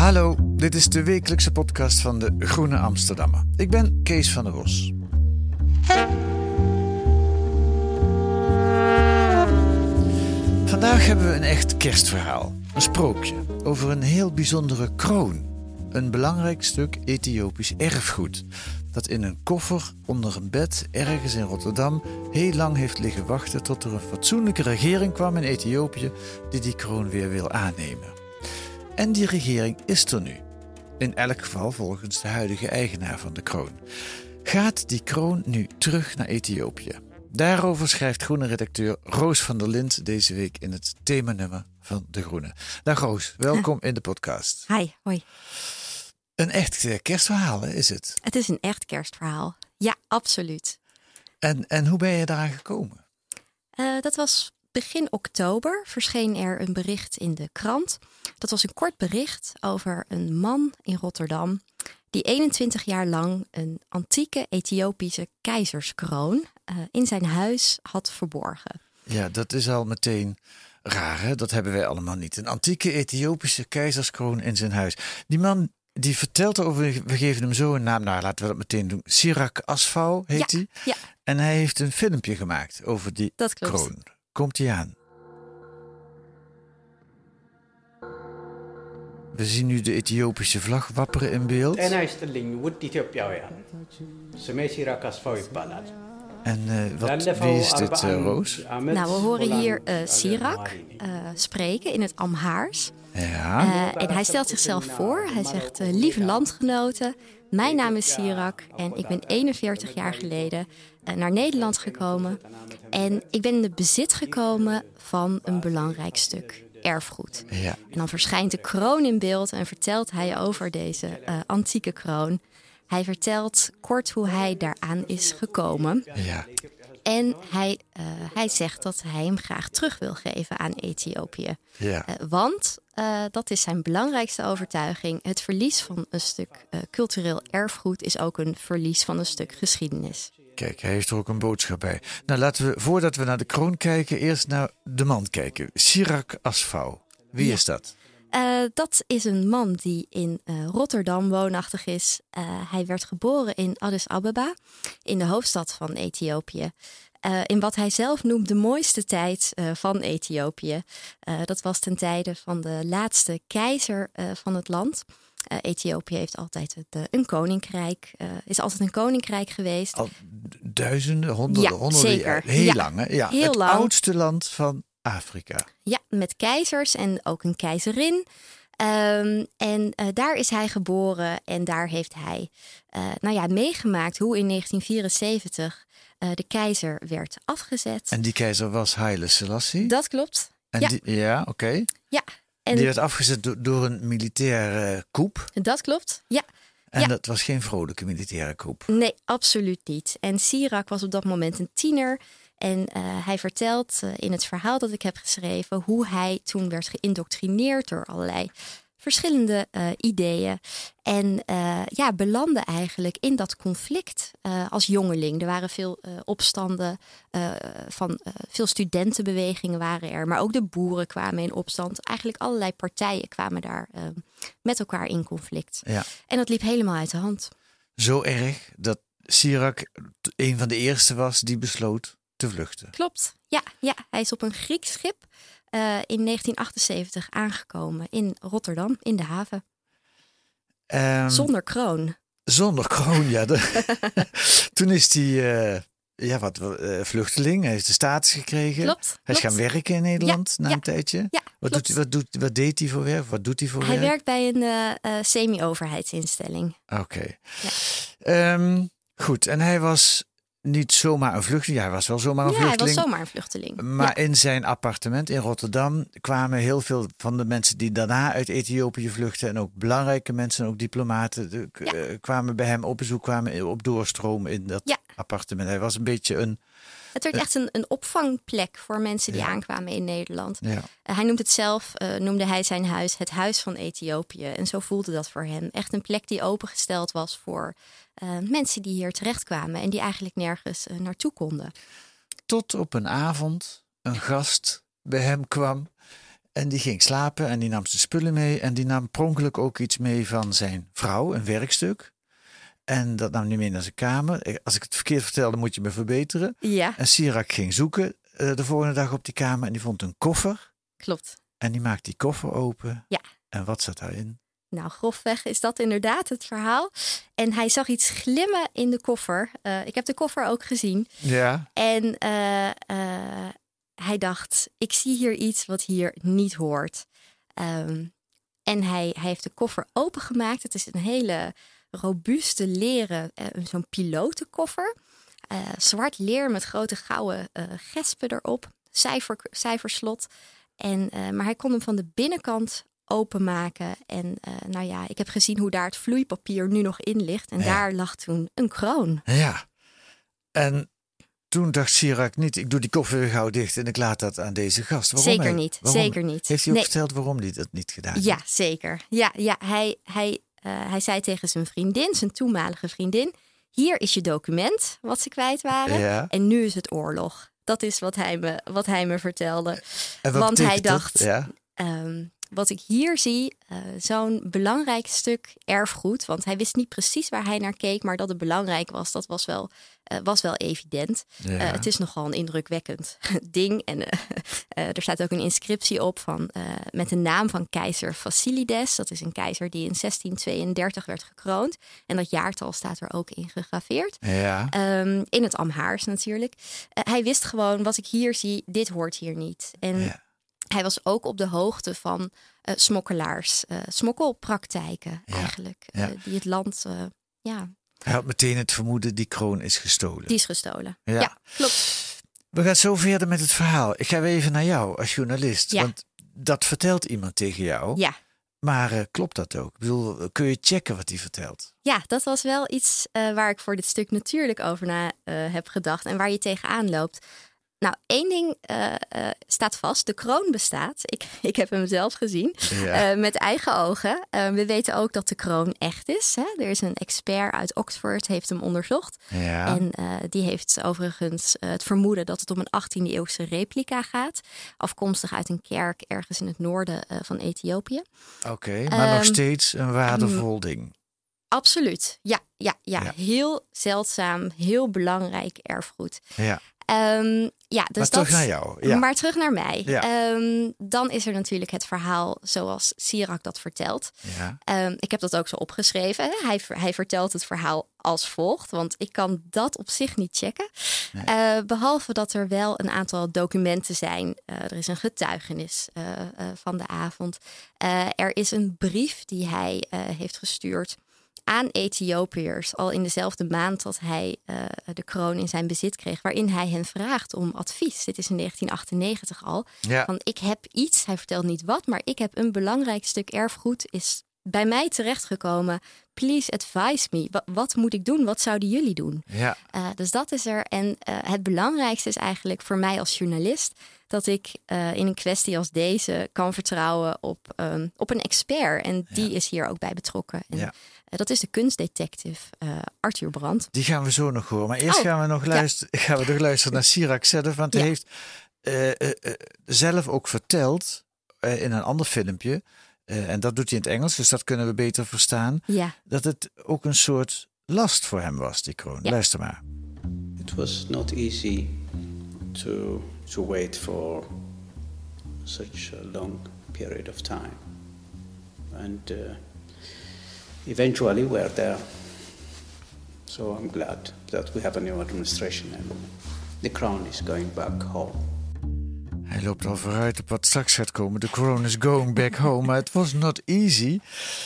Hallo, dit is de wekelijkse podcast van de Groene Amsterdammer. Ik ben Kees van der Bos. Vandaag hebben we een echt kerstverhaal. Een sprookje over een heel bijzondere kroon. Een belangrijk stuk Ethiopisch erfgoed. Dat in een koffer onder een bed ergens in Rotterdam heel lang heeft liggen wachten tot er een fatsoenlijke regering kwam in Ethiopië die die kroon weer wil aannemen. En die regering is er nu. In elk geval volgens de huidige eigenaar van de kroon. Gaat die kroon nu terug naar Ethiopië? Daarover schrijft groene redacteur Roos van der Lind deze week in het themanummer van De Groene. Dag Roos, welkom in de podcast. Hi, hoi. Een echt kerstverhaal hè, is het. Het is een echt kerstverhaal. Ja, absoluut. En, en hoe ben je daaraan gekomen? Eh, dat was begin oktober verscheen er een bericht in de krant. Dat was een kort bericht over een man in Rotterdam die 21 jaar lang een antieke Ethiopische keizerskroon eh, in zijn huis had verborgen. Ja, dat is al meteen raar hè? Dat hebben wij allemaal niet. Een antieke Ethiopische keizerskroon in zijn huis. Die man die vertelt over, we geven hem zo een naam, nou laten we dat meteen doen. Sirak Asfau heet ja, hij. ja, En hij heeft een filmpje gemaakt over die dat klopt. kroon. Komt hij aan? We zien nu de Ethiopische vlag wapperen in beeld. En hij uh, wat, wie is dit, eh, Roos? Nou, we horen hier uh, Sirak spreken in het Amhaars. Ja. en hij stelt zichzelf voor. Hij zegt, lieve landgenoten, mijn naam is Sirak en ik ben 41 jaar geleden eh, naar Nederland gekomen. En ik ben in het bezit gekomen van een belangrijk stuk erfgoed. ja. En dan verschijnt de kroon in beeld en vertelt hij over deze eh, antieke kroon. Hij vertelt kort hoe hij daaraan is gekomen. ja. En hij, eh, hij zegt dat hij hem graag terug wil geven aan Ethiopië. ja. Eh, want eh, dat is zijn belangrijkste overtuiging. Het verlies van een stuk cultureel erfgoed is ook een verlies van een stuk geschiedenis. Kijk, hij heeft er ook een boodschap bij. Nou, laten we, voordat we naar de kroon kijken, eerst naar de man kijken. Sirak Asfau. Wie Ja. is dat? Eh, dat is een man die in eh, Rotterdam woonachtig is. Eh, hij werd geboren in Addis Ababa, in de hoofdstad van Ethiopië. In wat hij zelf noemt de mooiste tijd van Ethiopië. Dat was ten tijde van de laatste keizer van het land. Ethiopië heeft altijd het, een koninkrijk, is altijd een koninkrijk geweest. Al duizenden, honderden, Ja, honderden zeker. jaar. Heel Ja, lang, hè? Ja, heel het lang. oudste land van Afrika. Ja, met keizers en ook een keizerin. Ehm, en eh, daar is hij geboren en daar heeft hij eh, nou ja, meegemaakt hoe in 1974 eh, de keizer werd afgezet. En die keizer was Haile Selassie. Dat klopt. en ja. ja oké. Ja, en Die werd afgezet do- door een militaire coup. dat klopt. Ja, En Ja. dat was geen vrolijke militaire coup. nee, absoluut niet. En Sirak was op dat moment een tiener. En eh, hij vertelt eh, in het verhaal dat ik heb geschreven hoe hij toen werd geïndoctrineerd door allerlei verschillende eh, ideeën. En ja, belandde eigenlijk in dat conflict als jongeling. Er waren veel opstanden van veel studentenbewegingen waren er, maar ook de boeren kwamen in opstand. Eigenlijk allerlei partijen kwamen daar met elkaar in conflict. Ja. En dat liep helemaal uit de hand. Zo erg dat Sirak een van de eerste was die besloot te vluchten. Klopt. Ja, ja, hij is op een Grieks schip eh, in 1978 aangekomen in Rotterdam, in de haven. Ehm, Zonder kroon. Zonder kroon, ja. de- Toen is hij eh, ja, wat, eh, vluchteling. Hij heeft de status gekregen. Klopt, Hij is gaan werken in Nederland na ja, een tijdje. Ja, wat, doet, hij- wat, doet, wat deed hij voor werk? Wat doet hij voor Hij werk? werkt bij een semi-overheidsinstelling. Oké. Ja. Ehm, goed, en hij was niet zomaar een vluchteling. Ja, hij was wel zomaar een Ja, hij vluchteling. was zomaar een vluchteling. Maar Ja. in zijn appartement in Rotterdam kwamen heel veel van de mensen die daarna uit Ethiopië vluchtten. En ook belangrijke mensen, ook diplomaten, de- k- Ja. eh, kwamen bij hem op bezoek, kwamen op doorstroom in dat appartement. Hij was een beetje een. Het werd echt een, een opvangplek voor mensen die Ja. aankwamen in Nederland. Ja. Eh, hij noemt het zelf, eh, noemde hij zijn huis het huis van Ethiopië. En zo voelde dat voor hem. Echt een plek die opengesteld was voor eh, mensen die hier terechtkwamen. En die eigenlijk nergens naartoe konden. Tot op een avond een gast bij hem kwam. En die ging slapen en die nam zijn spullen mee. En die nam pronkelijk ook iets mee van zijn vrouw, een werkstuk. En dat nam hij mee naar zijn kamer. Als ik het verkeerd vertelde, moet je me verbeteren. Ja, En Sirak ging zoeken eh, de volgende dag op die kamer. En die vond een koffer. klopt. En die maakt die koffer open. Ja. En wat zat daarin? Nou, grofweg is dat inderdaad het verhaal. En hij zag iets glimmen in de koffer. Eh, ik heb de koffer ook gezien. Ja. En eh, eh, hij dacht, ik zie hier iets wat hier niet hoort. Ehm, en hij, hij heeft de koffer opengemaakt. Het is een hele robuuste leren, eh, zo'n pilotenkoffer. Eh, zwart leer met grote gouden eh, gespen erop. Cijfer, cijferslot. En, maar hij kon hem van de binnenkant openmaken. En nou ja, ik heb gezien hoe daar het vloeipapier nu nog in ligt. En Ja. daar lag toen een kroon. Ja. En toen dacht Sirak niet, ik doe die koffer weer gauw dicht en ik laat dat aan deze gast. Waarom Zeker hij- niet, waarom- zeker niet. Heeft hij ook Nee. verteld waarom hij dat niet gedaan heeft? Ja, zeker. Ja, ja hij, hij, hij zei tegen zijn vriendin, zijn toenmalige vriendin: Hier is je document, wat ze kwijt waren. Ja. En nu is het oorlog. Dat is wat hij me, wat hij me vertelde. Want hij dat? dacht, Ja. Ehm, wat ik hier zie, eh, zo'n belangrijk stuk erfgoed. Want hij wist niet precies waar hij naar keek, maar dat het belangrijk was, dat was wel, eh, was wel evident. Ja. Eh, het is nogal een indrukwekkend ding. En er staat ook een inscriptie op van, met de naam van keizer Fasilides. Dat is een keizer die in 1632 werd gekroond. En dat jaartal staat er ook in gegraveerd. Ja. Ehm, in het Amhaars natuurlijk. Hij wist gewoon, wat ik hier zie, dit hoort hier niet. En Ja. Hij was ook op de hoogte van eh, smokkelaars, eh, smokkelpraktijken Ja, eigenlijk. ja. eh, die het land, ja, Hij had meteen het vermoeden, die kroon is gestolen. die is gestolen. Ja. Ja, klopt. We gaan zo verder met het verhaal. Ik ga weer even naar jou als journalist. Want dat vertelt iemand tegen jou. Ja. Maar klopt dat ook? Ik bedoel, kun je checken wat hij vertelt? Ja, dat was wel iets waar ik voor dit stuk natuurlijk over na heb gedacht en waar je tegenaan loopt. Nou, één ding eh, eh, staat vast. De kroon bestaat. Ik, ik heb hem zelf gezien. Ja. eh, met eigen ogen. We weten ook dat de kroon echt is. Hè? Er is een expert uit Oxford, heeft hem onderzocht. Ja. En die heeft overigens het vermoeden dat het om een 18e eeuwse replica gaat. Afkomstig uit een kerk ergens in het noorden van Ethiopië. Oké, maar nog Ehm, steeds een waardevol ding. Absoluut. Ja, ja, ja, Ja. heel zeldzaam, heel belangrijk erfgoed. Ja. Ehm, ja, dus maar terug dat, naar jou. Ja. Maar terug naar mij. Ja. Ehm, dan is er natuurlijk het verhaal zoals Sirak dat vertelt. ja. Ehm, ik heb dat ook zo opgeschreven. Hij, hij vertelt het verhaal als volgt, want ik kan dat op zich niet checken. Eh, behalve dat er wel een aantal documenten zijn. Eh, er is een getuigenis eh, van de avond. Er is een brief die hij heeft gestuurd aan Ethiopiërs al in dezelfde maand dat hij eh, de kroon in zijn bezit kreeg, waarin hij hen vraagt om advies. Dit is in 1998 al. Ja. Van ik heb iets, hij vertelt niet wat, maar ik heb een belangrijk stuk erfgoed is bij mij terechtgekomen. Please advise me. Wa- wat moet ik doen? Wat zouden jullie doen? Ja. Uh, dus dat is er. En uh, het belangrijkste is eigenlijk voor mij als journalist dat ik uh, in een kwestie als deze kan vertrouwen op, um, op een expert. En die ja. is hier ook bij betrokken. En, ja. Dat is de kunstdetective uh, Arthur Brandt. Die gaan we zo nog horen. Maar eerst Oh, gaan we nog luisteren, ja. gaan we nog luisteren naar Sirak zelf. Want hij heeft uh, zelf ook verteld in een ander filmpje. en dat doet hij in het Engels, dus dat kunnen we beter verstaan. Ja. Dat het ook een soort last voor hem was, die kroon. Ja. Luister maar. It was not easy to, to wait for such a long period of time. And uh, eventually we're there. So I'm glad that we have a new administration and the crown is going back home. Hij loopt al vooruit op wat straks gaat komen. The crown is going back home. Maar het was not easy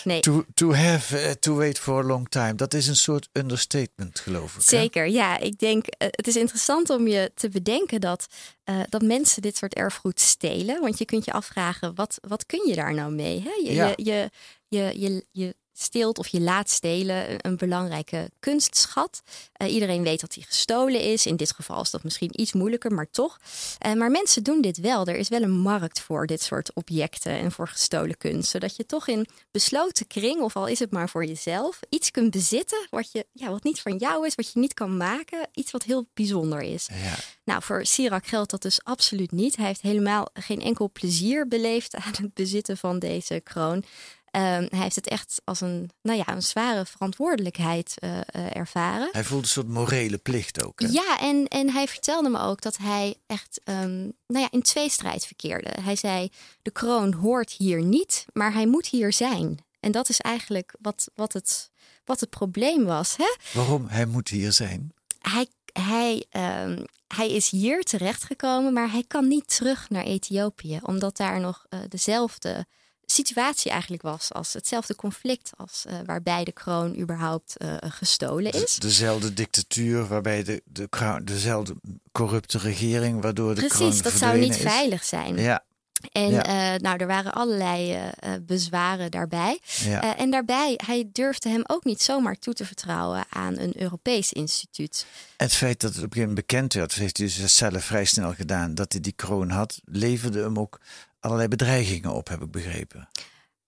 Nee. to, to have uh, to wait for a long time. Dat is een soort understatement, geloof ik. hè? Zeker, ja. Ik denk, eh, het is interessant om je te bedenken dat, eh, dat mensen dit soort erfgoed stelen. Want je kunt je afvragen, wat, wat kun je daar nou mee? Hè? Je, Ja. je, je, je, je, je steelt of je laat stelen een, belangrijke kunstschat. Eh, iedereen weet dat die gestolen is. In dit geval is dat misschien iets moeilijker, maar toch. Eh, maar mensen doen dit wel. Er is wel een markt voor dit soort objecten en voor gestolen kunst. Zodat je toch in besloten kring, of al is het maar voor jezelf, iets kunt bezitten wat, je, ja, wat niet van jou is, wat je niet kan maken. Iets wat heel bijzonder is. Ja. Nou, voor Sirac geldt dat dus absoluut niet. Hij heeft helemaal geen enkel plezier beleefd aan het bezitten van deze kroon. Ehm, hij heeft het echt als een, nou ja, een zware verantwoordelijkheid eh, eh, ervaren. Hij voelt een soort morele plicht ook. Hè? Ja, en, en hij vertelde me ook dat hij echt ehm, nou ja, in tweestrijd verkeerde. Hij zei, de kroon hoort hier niet, maar hij moet hier zijn. En dat is eigenlijk wat, wat, het, wat het probleem was. Hè? Waarom? Hij moet hier zijn. Hij, hij, ehm, hij is hier terechtgekomen, maar hij kan niet terug naar Ethiopië. Omdat daar nog eh, dezelfde situatie eigenlijk was. Als hetzelfde conflict als eh, waarbij de kroon überhaupt eh, gestolen De- is. dezelfde dictatuur waarbij de, de kroon, dezelfde corrupte regering waardoor de kroon Precies, dat zou niet is. veilig zijn. Ja, En Ja. eh, nou, er waren allerlei bezwaren daarbij. ja. En daarbij, hij durfde hem ook niet zomaar toe te vertrouwen aan een Europees instituut. Het feit dat het op een gegeven moment bekend werd, heeft hij dus zelf vrij snel gedaan, dat hij die kroon had, leverde hem ook allerlei bedreigingen op, heb ik begrepen.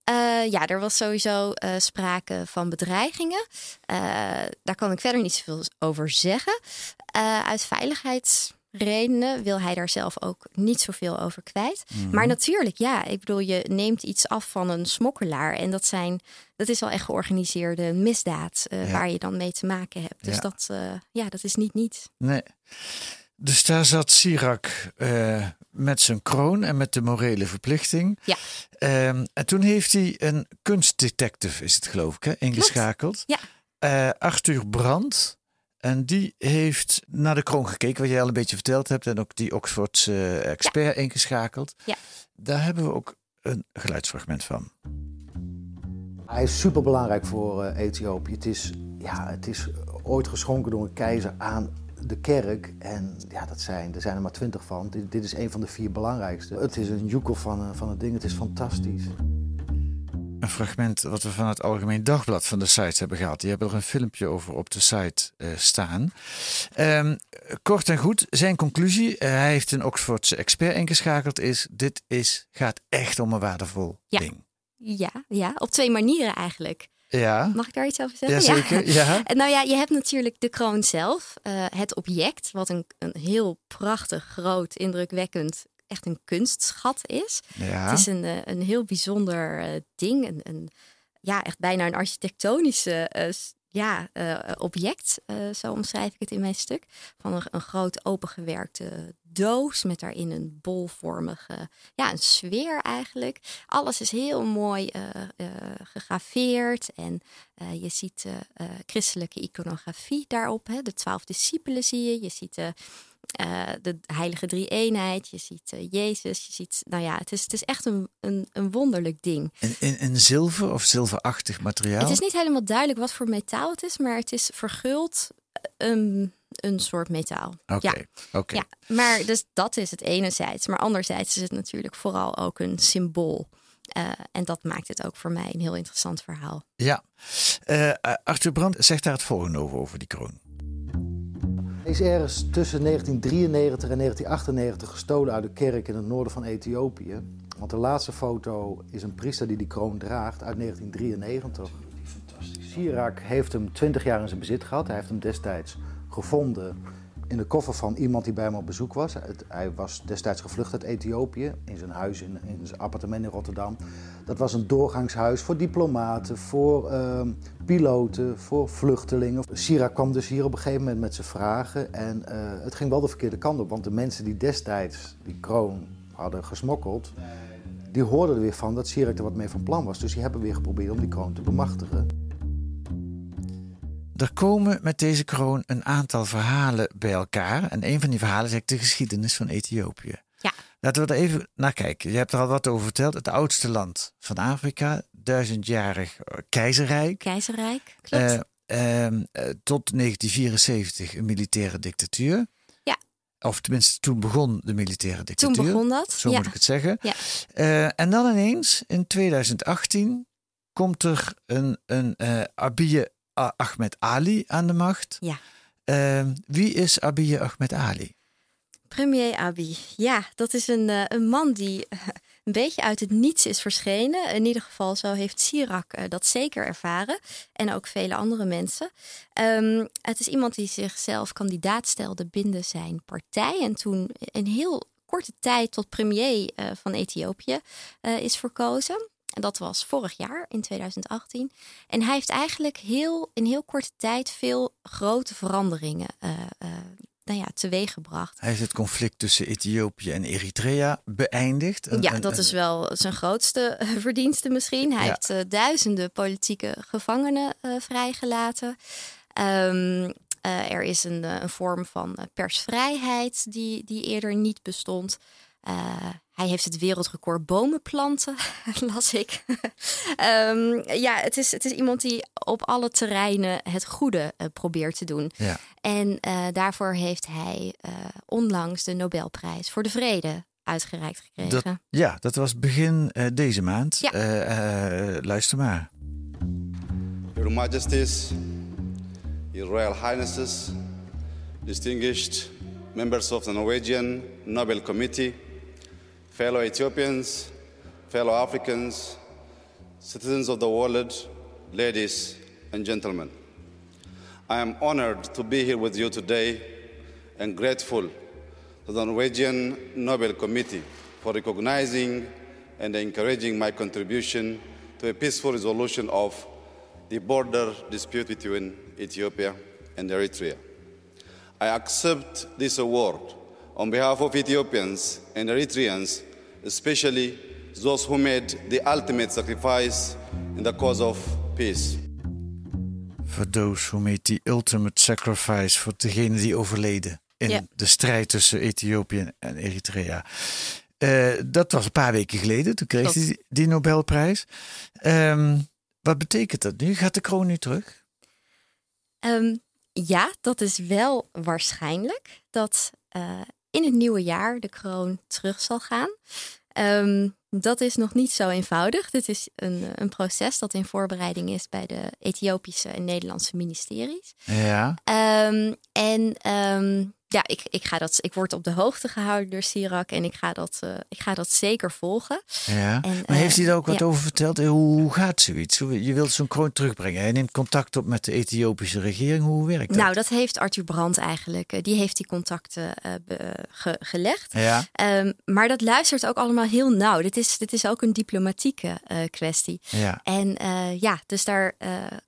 Eh, ja, er was sowieso eh, sprake van bedreigingen. Eh, daar kan ik verder niet zoveel over zeggen. Uit veiligheidsredenen wil hij daar zelf ook niet zoveel over kwijt. Maar natuurlijk, ja, ik bedoel, je neemt iets af van een smokkelaar. En dat, zijn, dat is wel echt georganiseerde misdaad Ja. waar je dan mee te maken hebt. Dus Ja. dat, ja, dat is niet niets. Nee. Dus daar zat Sirac eh, met zijn kroon en met de morele verplichting. Ja. Ehm, en toen heeft hij een kunstdetective, is het geloof ik, hè, ingeschakeld. Ja. Eh, Arthur Brandt. En die heeft naar de kroon gekeken, wat jij al een beetje verteld hebt. En ook die Oxfordse eh, expert ingeschakeld. Ja. Daar hebben we ook een geluidsfragment van. Hij is superbelangrijk voor eh, Ethiopië. Het is, ja, het is ooit geschonken door een keizer aan de kerk. En ja, dat zijn, er zijn er maar twintig van. Dit, dit is een van de vier belangrijkste. Het is een joekel van, een- van het ding. Het is fantastisch. Een fragment wat we van het Algemeen Dagblad van de site hebben gehad. Die hebben er een filmpje over op de site eh, staan. Ehm, kort en goed, zijn conclusie, eh, hij heeft een Oxfordse expert ingeschakeld, is dit is, gaat echt om een waardevol Ja. ding. Ja, ja, op twee manieren eigenlijk. Ja, Mag ik daar iets over zeggen? Jazeker, ja. En Nou ja, je hebt natuurlijk de kroon zelf, eh, het object, wat een, een heel prachtig, groot, indrukwekkend, echt een kunstschat is. ja. Het is een, eh, een heel bijzonder eh, ding, een, een, ja, echt bijna een architectonische ja, eh, object, eh, zo omschrijf ik het in mijn stuk. Van een, een groot opengewerkte doos met daarin een bolvormige, ja, een sfeer eigenlijk. Alles is heel mooi eh, gegraveerd en je ziet christelijke iconografie daarop. Hè. De twaalf discipelen zie je, je ziet de, eh, de heilige drie-eenheid, je ziet eh, Jezus, je ziet, nou ja, het is, het is echt een, een, een wonderlijk ding. In, in, in zilver of zilverachtig materiaal. Het is niet helemaal duidelijk wat voor metaal het is, maar het is verguld eh, een, een soort metaal. Oké, Ja. oké. Ja, maar dus dat is het enerzijds. Maar anderzijds is het natuurlijk vooral ook een symbool. En dat maakt het ook voor mij een heel interessant verhaal. Ja. Arthur Brandt zegt daar het volgende over, over die kroon. Hij is ergens tussen 1993 en 1998 gestolen uit de kerk in het noorden van Ethiopië. Want de laatste foto is een priester die die kroon draagt uit 1993. Sirac heeft hem 20 jaar in zijn bezit gehad. Hij heeft hem destijds gevonden in de koffer van iemand die bij hem op bezoek was. Hij was destijds gevlucht uit Ethiopië in zijn huis, in, in zijn appartement in Rotterdam. Dat was een doorgangshuis voor diplomaten, voor ehm, piloten, voor vluchtelingen. Sirac kwam dus hier op een gegeven moment met zijn vragen. En eh, het ging wel de verkeerde kant op, want de mensen die destijds die kroon hadden gesmokkeld, die hoorden er weer van dat Sirac er wat mee van plan was. Dus die hebben weer geprobeerd om die kroon te bemachtigen. er komen met deze kroon een aantal verhalen bij elkaar. En een van die verhalen is de geschiedenis van Ethiopië. Laten we er even naar kijken. Je hebt er al wat over verteld. Het oudste land van Afrika, duizendjarig keizerrijk. Keizerrijk, klopt. Eh, ehm, eh, tot 1974 een militaire dictatuur. Ja. Of tenminste, toen begon de militaire Toen dictatuur. begon dat. Zo ja. moet ik het zeggen. Ja. Eh, en dan ineens, in 2018, komt er een, een Abiy Ahmed Ali aan de macht. Ja. Eh, wie is Abiy Ahmed Ali? Premier Abiy. Ja, dat is een, eh, een man die een beetje uit het niets is verschenen. In ieder geval, zo heeft Sirak eh, dat zeker ervaren. En ook vele andere mensen. Ehm, het is iemand die zichzelf kandidaat stelde binnen zijn partij. En toen in heel korte tijd tot premier eh, van Ethiopië is verkozen. En dat was vorig jaar, in 2018. En hij heeft eigenlijk heel, in heel korte tijd veel grote veranderingen eh, nou ja, teweeggebracht. Hij heeft het conflict tussen Ethiopië en Eritrea beëindigd. En- Ja, en- dat en- is wel zijn grootste eh, verdienste misschien. Hij Ja. heeft eh, duizenden politieke gevangenen eh, vrijgelaten. Ehm, eh, er is een, een vorm van persvrijheid die, die eerder niet bestond. Hij heeft het wereldrecord bomen planten, las ik. Ehm, ja, het is, het is iemand die op alle terreinen het goede eh, probeert te doen. Ja. En eh, daarvoor heeft hij eh, onlangs de Nobelprijs voor de Vrede uitgereikt gekregen. Dat, ja, dat was begin eh, deze maand. Ja. Eh, eh, luister maar. Your Majesties, Your Royal Highnesses, distinguished members of the Norwegian Nobel Committee, fellow Ethiopians, fellow Africans, citizens of the world, ladies and gentlemen. I am honored to be here with you today and grateful to the Norwegian Nobel Committee for recognizing and encouraging my contribution to a peaceful resolution of the border dispute between Ethiopia and Eritrea. I accept this award on behalf of Ethiopians and Eritreans, especially those who made the ultimate sacrifice in the cause of peace. Voor those who made the ultimate sacrifice. Voor degenen die overleden in de strijd tussen Ethiopië en Eritrea. Eh, dat was een paar weken geleden. Toen kreeg hij die, die Nobelprijs. Ehm, wat betekent dat nu? Gaat de kroon nu terug? Ehm, ja, dat is wel waarschijnlijk dat eh, in het nieuwe jaar de kroon terug zal gaan. Ehm, dat is nog niet zo eenvoudig. Dit is een, een proces dat in voorbereiding is bij de Ethiopische en Nederlandse ministeries. Ja. Ehm, en ehm, ja, ik, ik, ga dat, ik word op de hoogte gehouden door Sirak en ik ga dat, eh, ik ga dat zeker volgen. ja. En, maar heeft eh, hij daar ook wat ja. over verteld? Eh, Hoe, gaat zoiets? Je wilt zo'n kroon terugbrengen. Hij neemt contact op met de Ethiopische regering. Hoe werkt dat? Nou, dat heeft Arthur Brandt eigenlijk. Die heeft die contacten ge- gelegd. Ja. Ehm, maar dat luistert ook allemaal heel nauw. Dit is, dit is ook een diplomatieke kwestie. Ja. En ja, dus daar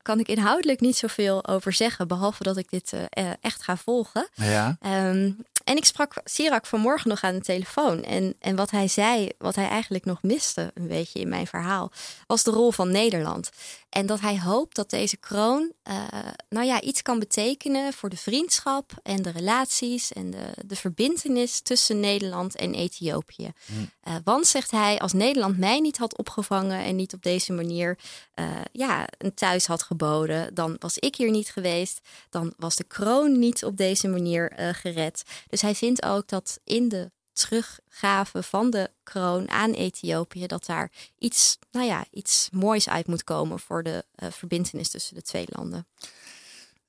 kan ik inhoudelijk niet zoveel over zeggen. Behalve dat ik dit eh, echt ga volgen. Ja. Ehm, en ik sprak Sirak vanmorgen nog aan de telefoon. En, en wat hij zei, wat hij eigenlijk nog miste, een beetje in mijn verhaal, was de rol van Nederland. En dat hij hoopt dat deze kroon, eh, nou ja, iets kan betekenen voor de vriendschap en de relaties en de, de verbintenis tussen Nederland en Ethiopië. Eh, want, zegt hij, als Nederland mij niet had opgevangen en niet op deze manier eh, ja, een thuis had geboden, dan was ik hier niet geweest. Dan was de kroon niet op deze manier gered. Dus hij vindt ook dat in de teruggave van de kroon aan Ethiopië, dat daar iets, nou ja, iets moois uit moet komen voor de eh verbintenis tussen de twee landen.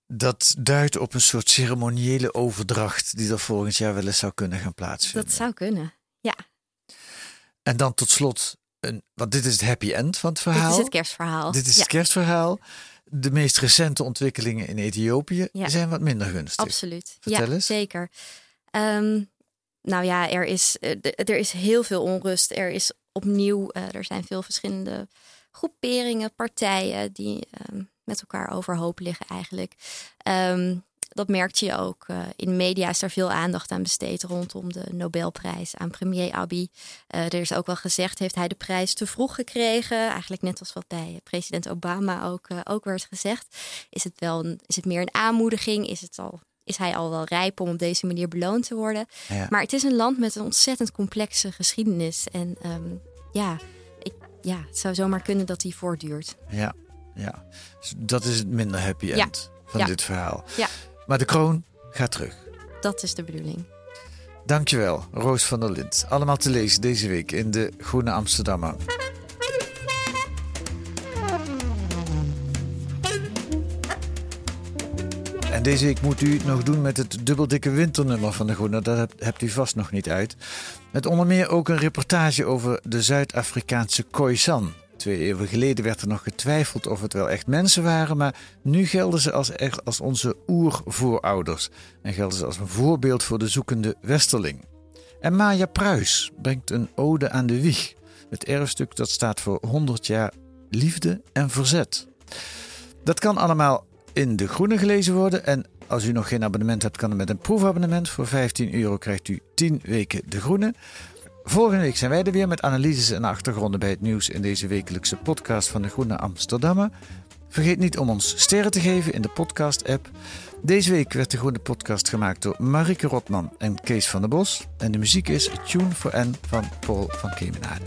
Dat duidt op een soort ceremoniële overdracht die er volgend jaar wel eens zou kunnen gaan plaatsvinden. Dat zou kunnen. Ja, En dan tot slot, een, want dit is het happy end van het verhaal. dit is het kerstverhaal. Dit is ja, het kerstverhaal. De meest recente ontwikkelingen in Ethiopië Ja. zijn wat minder gunstig. Absoluut. Vertel ja, eens. zeker. Ehm, nou ja, er is, eh, er is heel veel onrust. Er is opnieuw, eh, er zijn veel verschillende groeperingen, partijen die ehm, met elkaar overhoop liggen eigenlijk. Ehm, dat merkte je ook. Uh, in media is daar veel aandacht aan besteed rondom de Nobelprijs aan premier Abiy. Er is ook wel gezegd, heeft hij de prijs te vroeg gekregen? Eigenlijk net als wat bij president Obama ook, ook werd gezegd. Is het, wel is het meer een aanmoediging? Is, het al, is hij al wel rijp om op deze manier beloond te worden? Ja. Maar het is een land met een ontzettend complexe geschiedenis. En um, ja, ik, ja, het zou zomaar kunnen dat die voortduurt. Ja, ja. Dus dat is het minder happy end ja. van ja. dit verhaal. Ja. Maar de kroon gaat terug. Dat is de bedoeling. Dankjewel, Roos van der Lind. Allemaal te lezen deze week in de Groene Amsterdammer. Deze week moet u nog doen met het dubbeldikke winternummer van de Groene. Dat hebt, hebt u vast nog niet uit. Met onder meer ook een reportage over de Zuid-Afrikaanse Khoisan. Twee eeuwen geleden werd er nog getwijfeld of het wel echt mensen waren, maar nu gelden ze als, echt als onze oervoorouders en gelden ze als een voorbeeld voor de zoekende westerling. En Maya Pruis brengt een ode aan de wieg, het erfstuk dat staat voor 100 jaar liefde en verzet. Dat kan allemaal in de groene gelezen worden en als u nog geen abonnement hebt, kan het met een proefabonnement. Voor 15 euro krijgt u 10 weken de groene. Volgende week zijn wij er weer met analyses en achtergronden bij het nieuws in deze wekelijkse podcast van de Groene Amsterdammer. Vergeet niet om ons sterren te geven in de podcast-app. Deze week werd de Groene Podcast gemaakt door Marike Rotman en Kees van der Bos. En de muziek is Tune for N van Paul van Kemenade.